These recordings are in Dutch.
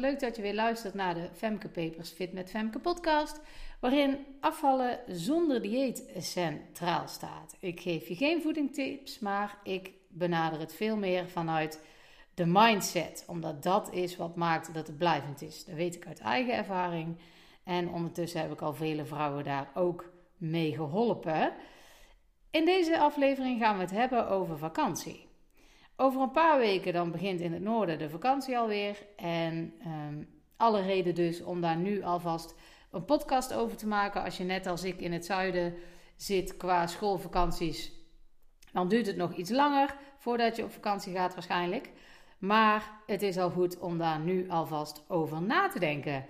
Leuk dat je weer luistert naar de Femke Papers Fit met Femke podcast, waarin afvallen zonder dieet centraal staat. Ik geef je geen voedingtips, maar ik benader het veel meer vanuit de mindset, omdat dat is wat maakt dat het blijvend is. Dat weet ik uit eigen ervaring en ondertussen heb ik al vele vrouwen daar ook mee geholpen. In deze aflevering gaan we het hebben over vakantie. Over een paar weken dan begint in het noorden de vakantie alweer. En um, alle reden dus om daar nu alvast een podcast over te maken. Als je net als ik in het zuiden zit qua schoolvakanties, dan duurt het nog iets langer voordat je op vakantie gaat waarschijnlijk. Maar het is al goed om daar nu alvast over na te denken.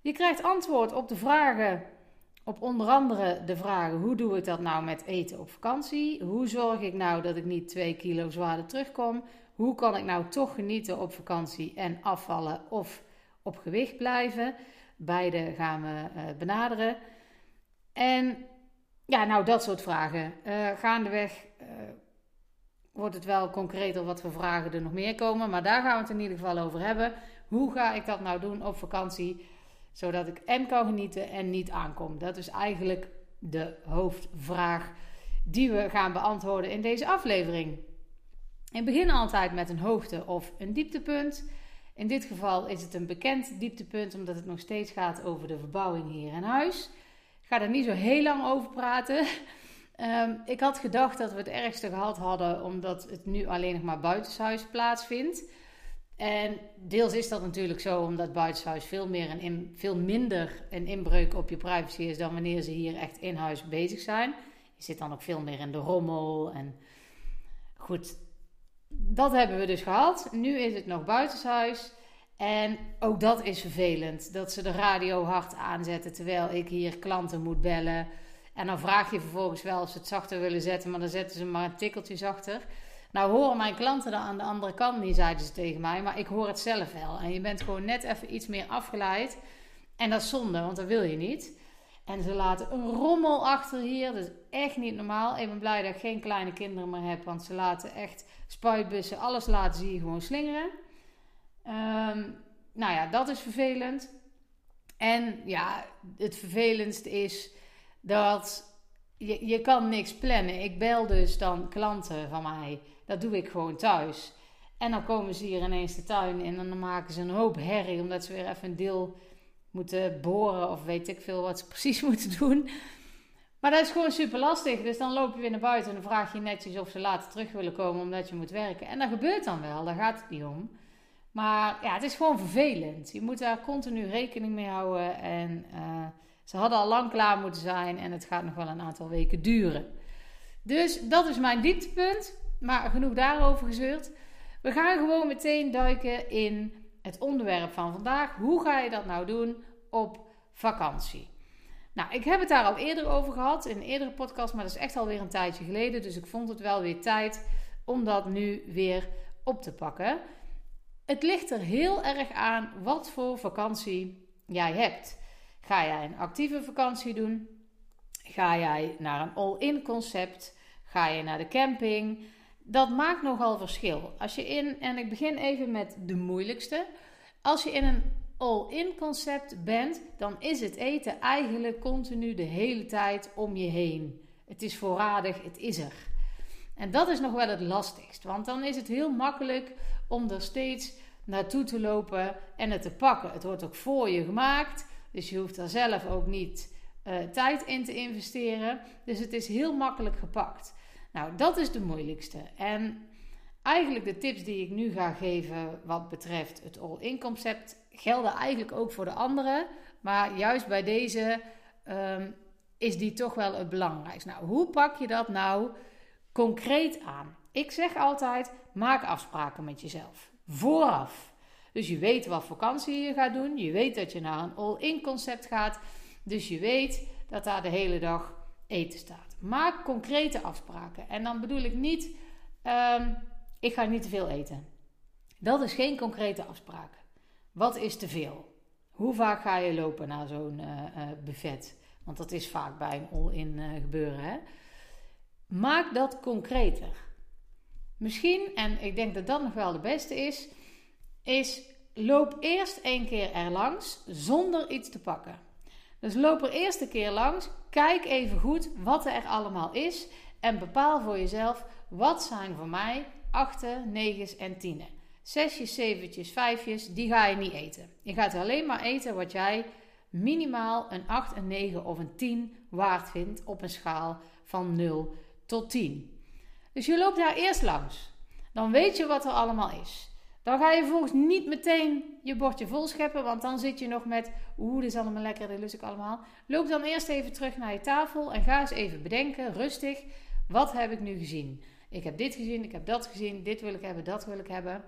Je krijgt antwoord op de vragen op onder andere de vragen: hoe doe ik dat nou met eten op vakantie? Hoe zorg ik nou dat ik niet 2 kilo zwaarder terugkom? Hoe kan ik nou toch genieten op vakantie en afvallen of op gewicht blijven? Beide gaan we uh, benaderen. En ja, nou dat soort vragen. Uh, gaandeweg uh, wordt het wel concreter wat voor vragen er nog meer komen. Maar daar gaan we het in ieder geval over hebben. Hoe ga ik dat nou doen op vakantie? Zodat ik en kan genieten en niet aankom. Dat is eigenlijk de hoofdvraag die we gaan beantwoorden in deze aflevering. Ik begin altijd met een hoogte- of een dieptepunt. In dit geval is het een bekend dieptepunt, omdat het nog steeds gaat over de verbouwing hier in huis. Ik ga er niet zo heel lang over praten. Um, ik had gedacht dat we het ergste gehad hadden, omdat het nu alleen nog maar buitenshuis plaatsvindt. En deels is dat natuurlijk zo, omdat buitenshuis veel, meer een in, veel minder een inbreuk op je privacy is dan wanneer ze hier echt in huis bezig zijn. Je zit dan ook veel meer in de rommel. En goed, dat hebben we dus gehad. Nu is het nog buitenshuis. En ook dat is vervelend. Dat ze de radio hard aanzetten terwijl ik hier klanten moet bellen. En dan vraag je vervolgens wel of ze het zachter willen zetten, maar dan zetten ze maar een tikkeltje zachter. Nou horen mijn klanten dat aan de andere kant niet, zeiden ze tegen mij. Maar ik hoor het zelf wel. En je bent gewoon net even iets meer afgeleid. En dat is zonde, want dat wil je niet. En ze laten een rommel achter hier. Dat is echt niet normaal. Ik ben blij dat ik geen kleine kinderen meer heb. Want ze laten echt spuitbussen, alles laten ze gewoon slingeren. Um, nou ja, dat is vervelend. En ja, het vervelendste is dat je, je kan niks plannen. Ik bel dus dan klanten van mij. Dat doe ik gewoon thuis. En dan komen ze hier ineens de tuin in en dan maken ze een hoop herrie omdat ze weer even een deel moeten boren of weet ik veel wat ze precies moeten doen. Maar dat is gewoon super lastig. Dus dan loop je weer naar buiten en dan vraag je netjes of ze later terug willen komen omdat je moet werken. En dat gebeurt dan wel, daar gaat het niet om. Maar ja, het is gewoon vervelend. Je moet daar continu rekening mee houden. En uh, ze hadden al lang klaar moeten zijn en het gaat nog wel een aantal weken duren. Dus dat is mijn dieptepunt. Maar genoeg daarover gezeurd. We gaan gewoon meteen duiken in het onderwerp van vandaag. Hoe ga je dat nou doen op vakantie? Nou, ik heb het daar al eerder over gehad in een eerdere podcast, maar dat is echt alweer een tijdje geleden. Dus ik vond het wel weer tijd om dat nu weer op te pakken. Het ligt er heel erg aan wat voor vakantie jij hebt. Ga jij een actieve vakantie doen? Ga jij naar een all-in concept? Ga je naar de camping? Dat maakt nogal verschil. Als je in, en ik begin even met de moeilijkste. Als je in een all-in concept bent, dan is het eten eigenlijk continu de hele tijd om je heen. Het is voorradig, het is er. En dat is nog wel het lastigst, want dan is het heel makkelijk om er steeds naartoe te lopen en het te pakken. Het wordt ook voor je gemaakt, dus je hoeft daar zelf ook niet uh, tijd in te investeren. Dus het is heel makkelijk gepakt. Nou, dat is de moeilijkste. En eigenlijk de tips die ik nu ga geven wat betreft het all-in concept gelden eigenlijk ook voor de anderen. Maar juist bij deze um, is die toch wel het belangrijkste. Nou, hoe pak je dat nou concreet aan? Ik zeg altijd: maak afspraken met jezelf. Vooraf. Dus je weet wat vakantie je gaat doen. Je weet dat je naar een all-in concept gaat. Dus je weet dat daar de hele dag eten staat. Maak concrete afspraken. En dan bedoel ik niet, um, ik ga niet te veel eten. Dat is geen concrete afspraak. Wat is te veel? Hoe vaak ga je lopen naar zo'n uh, buffet? Want dat is vaak bij een all-in uh, gebeuren. Hè? Maak dat concreter. Misschien, en ik denk dat dat nog wel de beste is, is loop eerst één keer er langs zonder iets te pakken. Dus loop er eerst een keer langs, kijk even goed wat er allemaal is en bepaal voor jezelf wat zijn voor mij achten, negens en tienen. Zesjes, zeventjes, vijfjes, die ga je niet eten. Je gaat alleen maar eten wat jij minimaal een 8, een 9 of een 10 waard vindt op een schaal van 0 tot 10. Dus je loopt daar eerst langs. Dan weet je wat er allemaal is. Dan ga je vervolgens niet meteen je bordje vol scheppen, want dan zit je nog met, oeh, dit is allemaal lekker, dit lust ik allemaal. Loop dan eerst even terug naar je tafel en ga eens even bedenken, rustig, wat heb ik nu gezien? Ik heb dit gezien, ik heb dat gezien, dit wil ik hebben, dat wil ik hebben.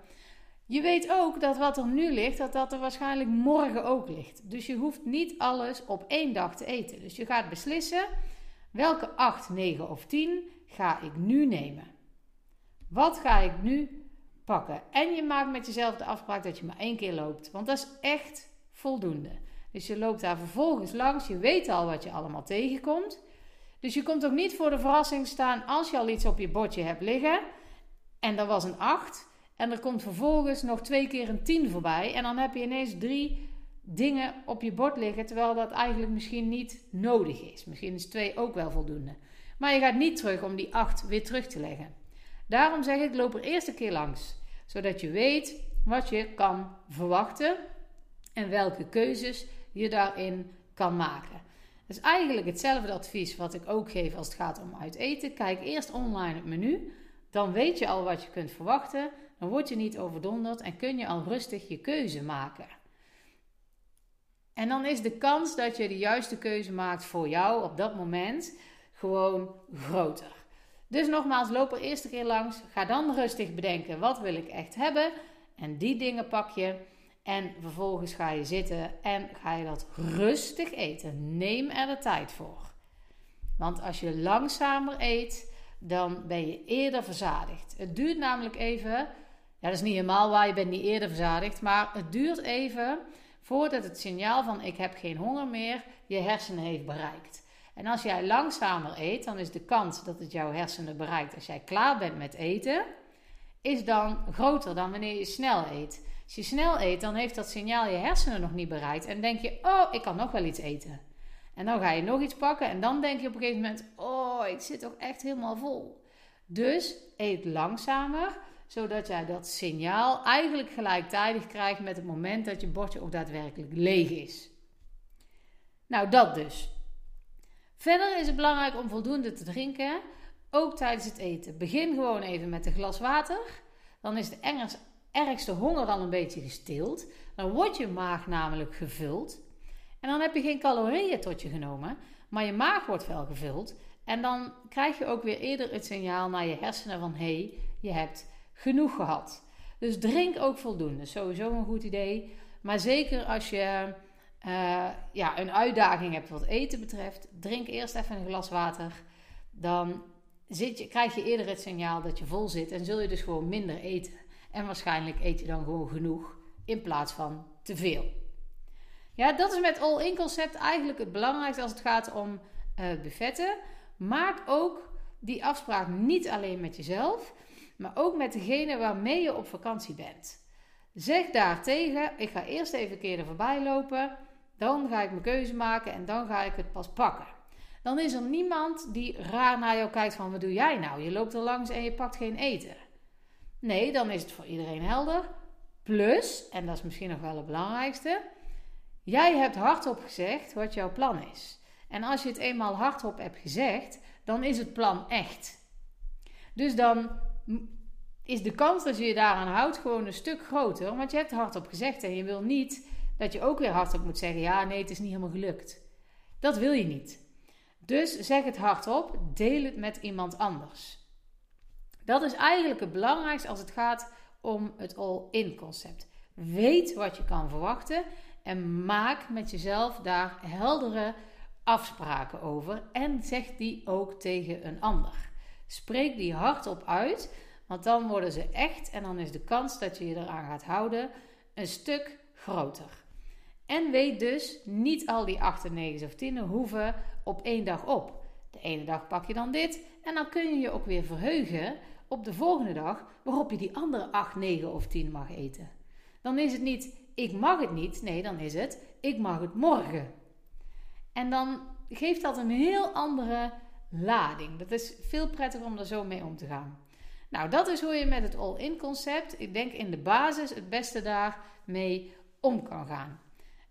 Je weet ook dat wat er nu ligt, dat dat er waarschijnlijk morgen ook ligt. Dus je hoeft niet alles op één dag te eten. Dus je gaat beslissen welke 8, 9 of 10 ga ik nu nemen. Wat ga ik nu pakken? En je maakt met jezelf de afspraak dat je maar één keer loopt. Want dat is echt voldoende. Dus je loopt daar vervolgens langs. Je weet al wat je allemaal tegenkomt. Dus je komt ook niet voor de verrassing staan als je al iets op je bordje hebt liggen. En dat was een 8. En er komt vervolgens nog twee keer een 10 voorbij. En dan heb je ineens drie dingen op je bord liggen. Terwijl dat eigenlijk misschien niet nodig is. Misschien is 2 ook wel voldoende. Maar je gaat niet terug om die 8 weer terug te leggen. Daarom zeg ik, loop er eerst een keer langs. Zodat je weet wat je kan verwachten. En welke keuzes je daarin kan maken. Dus eigenlijk hetzelfde advies wat ik ook geef als het gaat om uit eten. Kijk eerst online het menu. Dan weet je al wat je kunt verwachten. Dan word je niet overdonderd en kun je al rustig je keuze maken. En dan is de kans dat je de juiste keuze maakt voor jou op dat moment gewoon groter. Dus nogmaals, loop er eerst een keer langs. Ga dan rustig bedenken: wat wil ik echt hebben? En die dingen pak je. En vervolgens ga je zitten en ga je dat rustig eten. Neem er de tijd voor. Want als je langzamer eet, dan ben je eerder verzadigd. Het duurt namelijk even. Ja, dat is niet helemaal waar, je bent niet eerder verzadigd. Maar het duurt even voordat het signaal van ik heb geen honger meer je hersenen heeft bereikt. En als jij langzamer eet, dan is de kans dat het jouw hersenen bereikt als jij klaar bent met eten, is dan groter dan wanneer je snel eet. Als je snel eet, dan heeft dat signaal je hersenen nog niet bereikt. En denk je, oh, ik kan nog wel iets eten. En dan ga je nog iets pakken en dan denk je op een gegeven moment, oh, ik zit toch echt helemaal vol. Dus eet langzamer, zodat jij dat signaal eigenlijk gelijktijdig krijgt met het moment dat je bordje ook daadwerkelijk leeg is. Nou, dat dus. Verder is het belangrijk om voldoende te drinken, ook tijdens het eten. Begin gewoon even met een glas water. Dan is de ergste honger al een beetje gestild. Dan wordt je maag namelijk gevuld. En dan heb je geen calorieën tot je genomen, maar je maag wordt wel gevuld. En dan krijg je ook weer eerder het signaal naar je hersenen van hé, hey, je hebt genoeg gehad. Dus drink ook voldoende. Sowieso een goed idee. Maar zeker als je uh, ja, een uitdaging hebt wat eten betreft, drink eerst even een glas water. Dan zit je, krijg je eerder het signaal dat je vol zit en zul je dus gewoon minder eten. En waarschijnlijk eet je dan gewoon genoeg in plaats van te veel. Ja, dat is met all-in concept eigenlijk het belangrijkste als het gaat om uh, buffetten. Maak ook die afspraak niet alleen met jezelf, maar ook met degene waarmee je op vakantie bent. Zeg daartegen: ik ga eerst even een keer er voorbij lopen. Dan ga ik mijn keuze maken en dan ga ik het pas pakken. Dan is er niemand die raar naar jou kijkt van wat doe jij nou? Je loopt er langs en je pakt geen eten. Nee, dan is het voor iedereen helder. Plus, en dat is misschien nog wel het belangrijkste, jij hebt hardop gezegd wat jouw plan is. En als je het eenmaal hardop hebt gezegd, dan is het plan echt. Dus dan is de kans dat je je daaraan houdt gewoon een stuk groter, want je hebt hardop gezegd en je wil niet dat je ook weer hardop moet zeggen: ja, nee, het is niet helemaal gelukt. Dat wil je niet. Dus zeg het hardop, deel het met iemand anders. Dat is eigenlijk het belangrijkste als het gaat om het all-in concept. Weet wat je kan verwachten en maak met jezelf daar heldere afspraken over en zeg die ook tegen een ander. Spreek die hardop uit, want dan worden ze echt en dan is de kans dat je je eraan gaat houden een stuk groter. En weet dus, niet al die 8, 9 of 10 hoeven op één dag op. De ene dag pak je dan dit en dan kun je je ook weer verheugen op de volgende dag waarop je die andere 8, 9 of 10 mag eten. Dan is het niet ik mag het niet, nee, dan is het ik mag het morgen. En dan geeft dat een heel andere lading. Dat is veel prettiger om er zo mee om te gaan. Nou, dat is hoe je met het all-in concept, ik denk in de basis, het beste daarmee om kan gaan.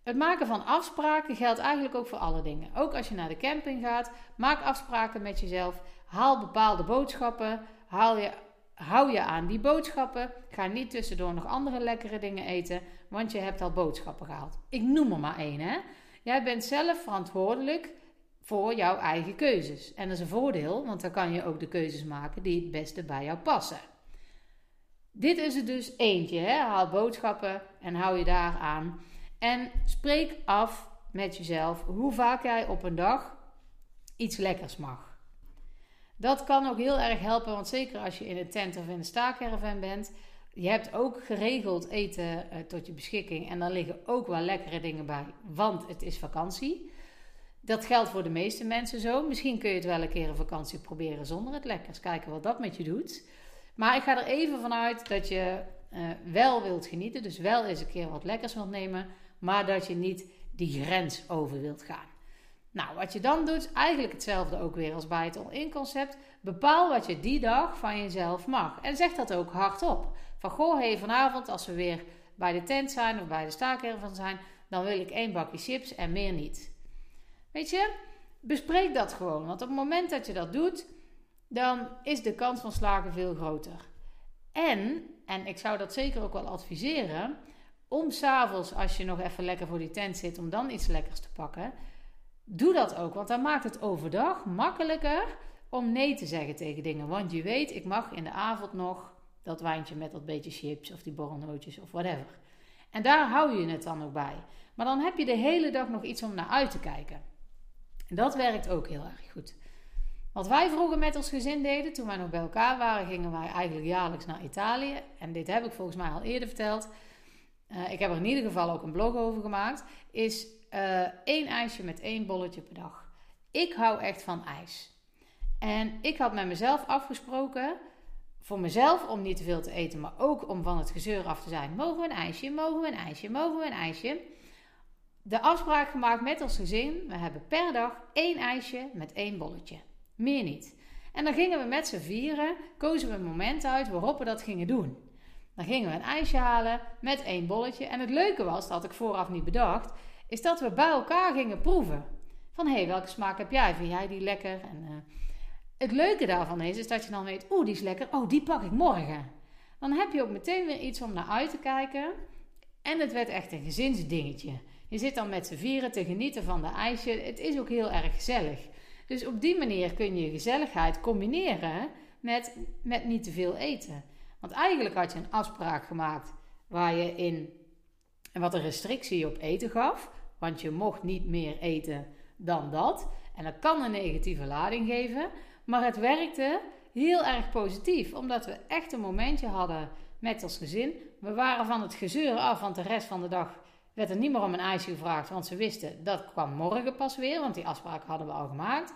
Het maken van afspraken geldt eigenlijk ook voor alle dingen. Ook als je naar de camping gaat, maak afspraken met jezelf. Haal bepaalde boodschappen. Haal je, hou je aan die boodschappen. Ga niet tussendoor nog andere lekkere dingen eten, want je hebt al boodschappen gehaald. Ik noem er maar één. Hè? Jij bent zelf verantwoordelijk voor jouw eigen keuzes. En dat is een voordeel, want dan kan je ook de keuzes maken die het beste bij jou passen. Dit is er dus eentje. Hè? Haal boodschappen en hou je daar aan. En spreek af met jezelf hoe vaak jij op een dag iets lekkers mag. Dat kan ook heel erg helpen, want zeker als je in een tent of in een staakerven bent, je hebt ook geregeld eten uh, tot je beschikking en daar liggen ook wel lekkere dingen bij, want het is vakantie. Dat geldt voor de meeste mensen zo. Misschien kun je het wel een keer een vakantie proberen zonder het lekkers. Kijken wat dat met je doet. Maar ik ga er even vanuit dat je uh, wel wilt genieten. Dus wel eens een keer wat lekkers wilt nemen maar dat je niet die grens over wilt gaan. Nou, wat je dan doet, eigenlijk hetzelfde ook weer als bij het all-in concept. Bepaal wat je die dag van jezelf mag. En zeg dat ook hardop. Van goh, hey, vanavond als we weer bij de tent zijn of bij de staakerven zijn, dan wil ik één bakje chips en meer niet. Weet je, bespreek dat gewoon. Want op het moment dat je dat doet, dan is de kans van slagen veel groter. En, en ik zou dat zeker ook wel adviseren, om s'avonds, als je nog even lekker voor die tent zit, om dan iets lekkers te pakken. Doe dat ook, want dan maakt het overdag makkelijker om nee te zeggen tegen dingen. Want je weet, ik mag in de avond nog dat wijntje met dat beetje chips of die borrelnootjes of whatever. En daar hou je het dan ook bij. Maar dan heb je de hele dag nog iets om naar uit te kijken. En dat werkt ook heel erg goed. Wat wij vroeger met ons gezin deden, toen wij nog bij elkaar waren, gingen wij eigenlijk jaarlijks naar Italië. En dit heb ik volgens mij al eerder verteld. Eh, ik heb er in ieder geval ook een blog over gemaakt, is uh, één ijsje met één bolletje per dag. Ik hou echt van ijs. En ik had met mezelf afgesproken, voor mezelf om niet te veel te eten, maar ook om van het gezeur af te zijn. Mogen we een ijsje, mogen we een ijsje, mogen we een ijsje? De afspraak gemaakt met ons gezin, we hebben per dag één ijsje met één bolletje. Meer niet. En dan gingen we met z'n vieren, kozen we een moment uit waarop we dat gingen doen. Dan gingen we een ijsje halen met één bolletje. En het leuke was, dat had ik vooraf niet bedacht, is dat we bij elkaar gingen proeven. Van hé, hey, welke smaak heb jij? Vind jij die lekker? En, uh, het leuke daarvan is, is dat je dan weet, oeh, die is lekker. Oh, die pak ik morgen. Dan heb je ook meteen weer iets om naar uit te kijken. En het werd echt een gezinsdingetje. Je zit dan met z'n vieren te genieten van de ijsje. Het is ook heel erg gezellig. Dus op die manier kun je gezelligheid combineren met, met niet te veel eten. Want eigenlijk had je een afspraak gemaakt waar je in wat een restrictie op eten gaf. Want je mocht niet meer eten dan dat. En dat kan een negatieve lading geven. Maar het werkte heel erg positief. Omdat we echt een momentje hadden met ons gezin. We waren van het gezeur af, want de rest van de dag werd er niet meer om een ijsje gevraagd. Want ze wisten dat kwam morgen pas weer. Want die afspraak hadden we al gemaakt.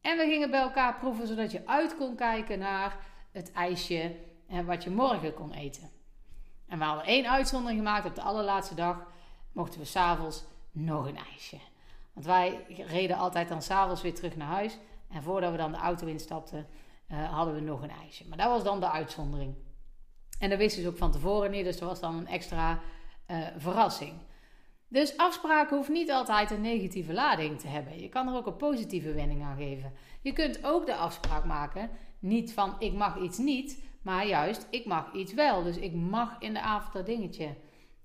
En we gingen bij elkaar proeven zodat je uit kon kijken naar het ijsje wat je morgen kon eten. En we hadden één uitzondering gemaakt. Op de allerlaatste dag mochten we s'avonds nog een ijsje. Want wij reden altijd dan s'avonds weer terug naar huis. En voordat we dan de auto instapten, uh, hadden we nog een ijsje. Maar dat was dan de uitzondering. En dat wisten ze ook van tevoren niet. Dus dat was dan een extra uh, verrassing. Dus afspraken hoeft niet altijd een negatieve lading te hebben. Je kan er ook een positieve wending aan geven. Je kunt ook de afspraak maken, niet van ik mag iets niet, maar juist, ik mag iets wel. Dus ik mag in de avond dat dingetje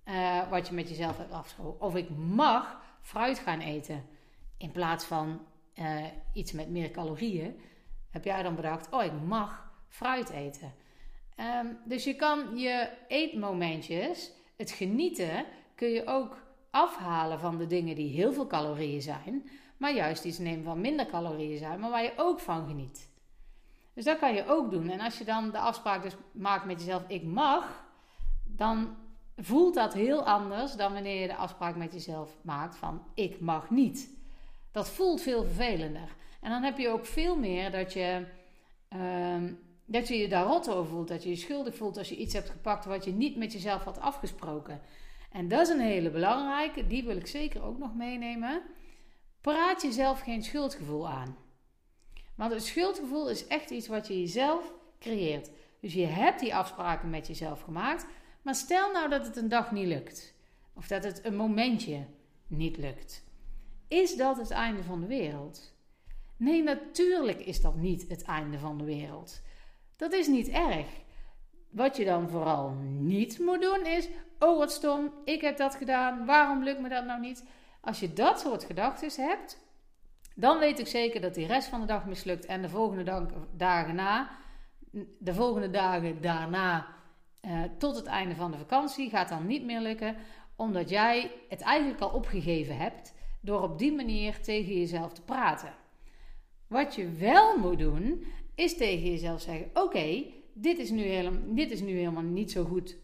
uh, wat je met jezelf hebt afgesproken. Of ik mag fruit gaan eten. In plaats van uh, iets met meer calorieën. Heb jij dan bedacht, oh ik mag fruit eten. Um, dus je kan je eetmomentjes, het genieten, kun je ook afhalen van de dingen die heel veel calorieën zijn. Maar juist iets nemen van minder calorieën zijn, maar waar je ook van geniet. Dus dat kan je ook doen. En als je dan de afspraak dus maakt met jezelf, ik mag, dan voelt dat heel anders dan wanneer je de afspraak met jezelf maakt van, ik mag niet. Dat voelt veel vervelender. En dan heb je ook veel meer dat je, uh, Dat je je daar rot over voelt, dat je je schuldig voelt als je iets hebt gepakt wat je niet met jezelf had afgesproken. En dat is een hele belangrijke, die wil ik zeker ook nog meenemen. Praat jezelf geen schuldgevoel aan. Want het schuldgevoel is echt iets wat je jezelf creëert. Dus je hebt die afspraken met jezelf gemaakt. Maar stel nou dat het een dag niet lukt. Of dat het een momentje niet lukt. Is dat het einde van de wereld? Nee, natuurlijk is dat niet het einde van de wereld. Dat is niet erg. Wat je dan vooral niet moet doen is: oh wat stom, ik heb dat gedaan, waarom lukt me dat nou niet? Als je dat soort gedachten hebt, dan weet ik zeker dat die rest van de dag mislukt en de volgende dag, dagen na, de volgende dagen daarna uh, tot het einde van de vakantie gaat dan niet meer lukken, omdat jij het eigenlijk al opgegeven hebt door op die manier tegen jezelf te praten. Wat je wel moet doen, is tegen jezelf zeggen: Oké, dit, is nu helemaal, dit is nu helemaal niet zo goed.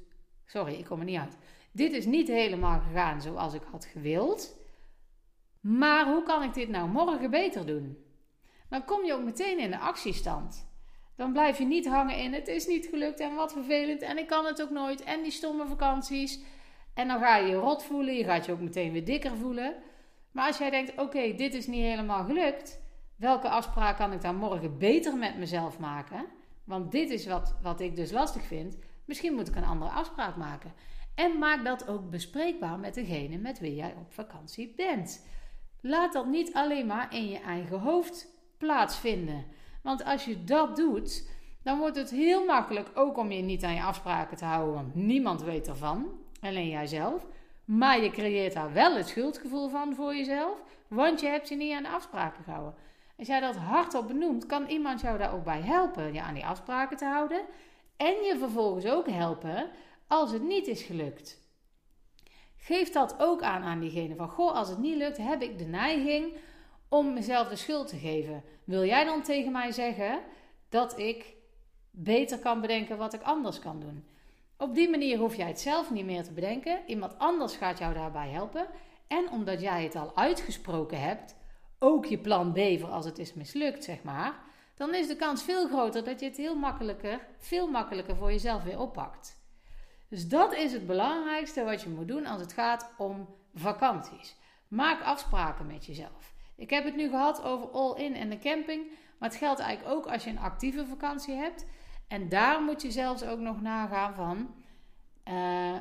Sorry, ik kom er niet uit. Dit is niet helemaal gegaan zoals ik had gewild. Maar hoe kan ik dit nou morgen beter doen? Dan kom je ook meteen in de actiestand. Dan blijf je niet hangen in het is niet gelukt en wat vervelend en ik kan het ook nooit en die stomme vakanties. En dan ga je je rot voelen, je gaat je ook meteen weer dikker voelen. Maar als jij denkt, oké, dit is niet helemaal gelukt, welke afspraak kan ik dan morgen beter met mezelf maken? Want dit is wat, wat ik dus lastig vind. Misschien moet ik een andere afspraak maken. En maak dat ook bespreekbaar met degene met wie jij op vakantie bent. Laat dat niet alleen maar in je eigen hoofd plaatsvinden. Want als je dat doet, dan wordt het heel makkelijk ook om je niet aan je afspraken te houden, want niemand weet ervan, alleen jijzelf. Maar je creëert daar wel het schuldgevoel van voor jezelf, want je hebt je niet aan de afspraken gehouden. Als jij dat hardop benoemt, kan iemand jou daar ook bij helpen je aan die afspraken te houden. En je vervolgens ook helpen als het niet is gelukt. Geef dat ook aan aan diegene van, goh, als het niet lukt, heb ik de neiging om mezelf de schuld te geven. Wil jij dan tegen mij zeggen dat ik beter kan bedenken wat ik anders kan doen? Op die manier hoef jij het zelf niet meer te bedenken. Iemand anders gaat jou daarbij helpen. En omdat jij het al uitgesproken hebt, ook je plan B voor als het is mislukt, zeg maar, dan is de kans veel groter dat je het heel makkelijker, veel makkelijker voor jezelf weer oppakt. Dus dat is het belangrijkste wat je moet doen als het gaat om vakanties. Maak afspraken met jezelf. Ik heb het nu gehad over all-in en de camping. Maar het geldt eigenlijk ook als je een actieve vakantie hebt. En daar moet je zelfs ook nog nagaan van... Uh,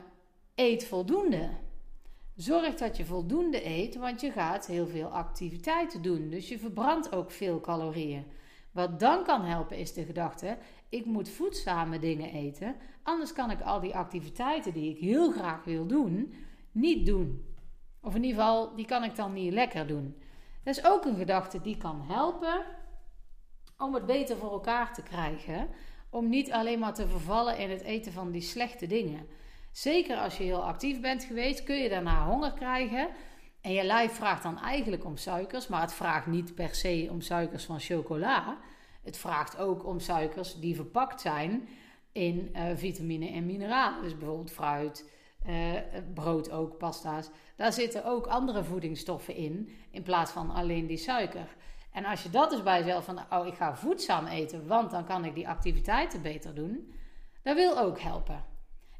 eet voldoende. Zorg dat je voldoende eet, want je gaat heel veel activiteiten doen. Dus je verbrandt ook veel calorieën. Wat dan kan helpen is de gedachte: ik moet voedzame dingen eten, anders kan ik al die activiteiten die ik heel graag wil doen, niet doen. Of in ieder geval, die kan ik dan niet lekker doen. Dat is ook een gedachte die kan helpen om het beter voor elkaar te krijgen. Om niet alleen maar te vervallen in het eten van die slechte dingen. Zeker als je heel actief bent geweest, kun je daarna honger krijgen. En je lijf vraagt dan eigenlijk om suikers, maar het vraagt niet per se om suikers van chocola. Het vraagt ook om suikers die verpakt zijn in uh, vitamine en mineralen. Dus bijvoorbeeld fruit, uh, brood ook, pasta's. Daar zitten ook andere voedingsstoffen in, in plaats van alleen die suiker. En als je dat dus bij jezelf van, oh ik ga voedzaam eten, want dan kan ik die activiteiten beter doen, dat wil ook helpen.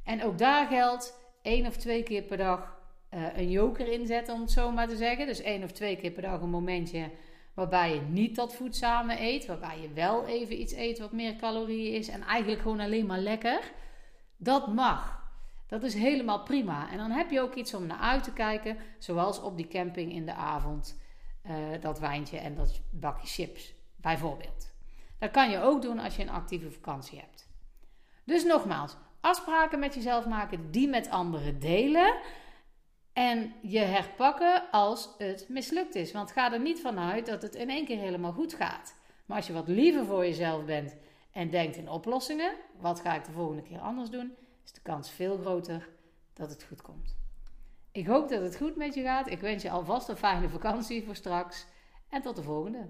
En ook daar geldt één of twee keer per dag uh, een joker inzetten, om het zo maar te zeggen. Dus één of twee keer per dag een momentje waarbij je niet dat voedzame eet, waarbij je wel even iets eet wat meer calorieën is en eigenlijk gewoon alleen maar lekker. Dat mag. Dat is helemaal prima. En dan heb je ook iets om naar uit te kijken, zoals op die camping in de avond. Uh, dat wijntje en dat bakje chips, bijvoorbeeld. Dat kan je ook doen als je een actieve vakantie hebt. Dus nogmaals, afspraken met jezelf maken, die met anderen delen. En je herpakken als het mislukt is. Want ga er niet vanuit dat het in één keer helemaal goed gaat. Maar als je wat liever voor jezelf bent en denkt in oplossingen, wat ga ik de volgende keer anders doen, is de kans veel groter dat het goed komt. Ik hoop dat het goed met je gaat. Ik wens je alvast een fijne vakantie voor straks. En tot de volgende.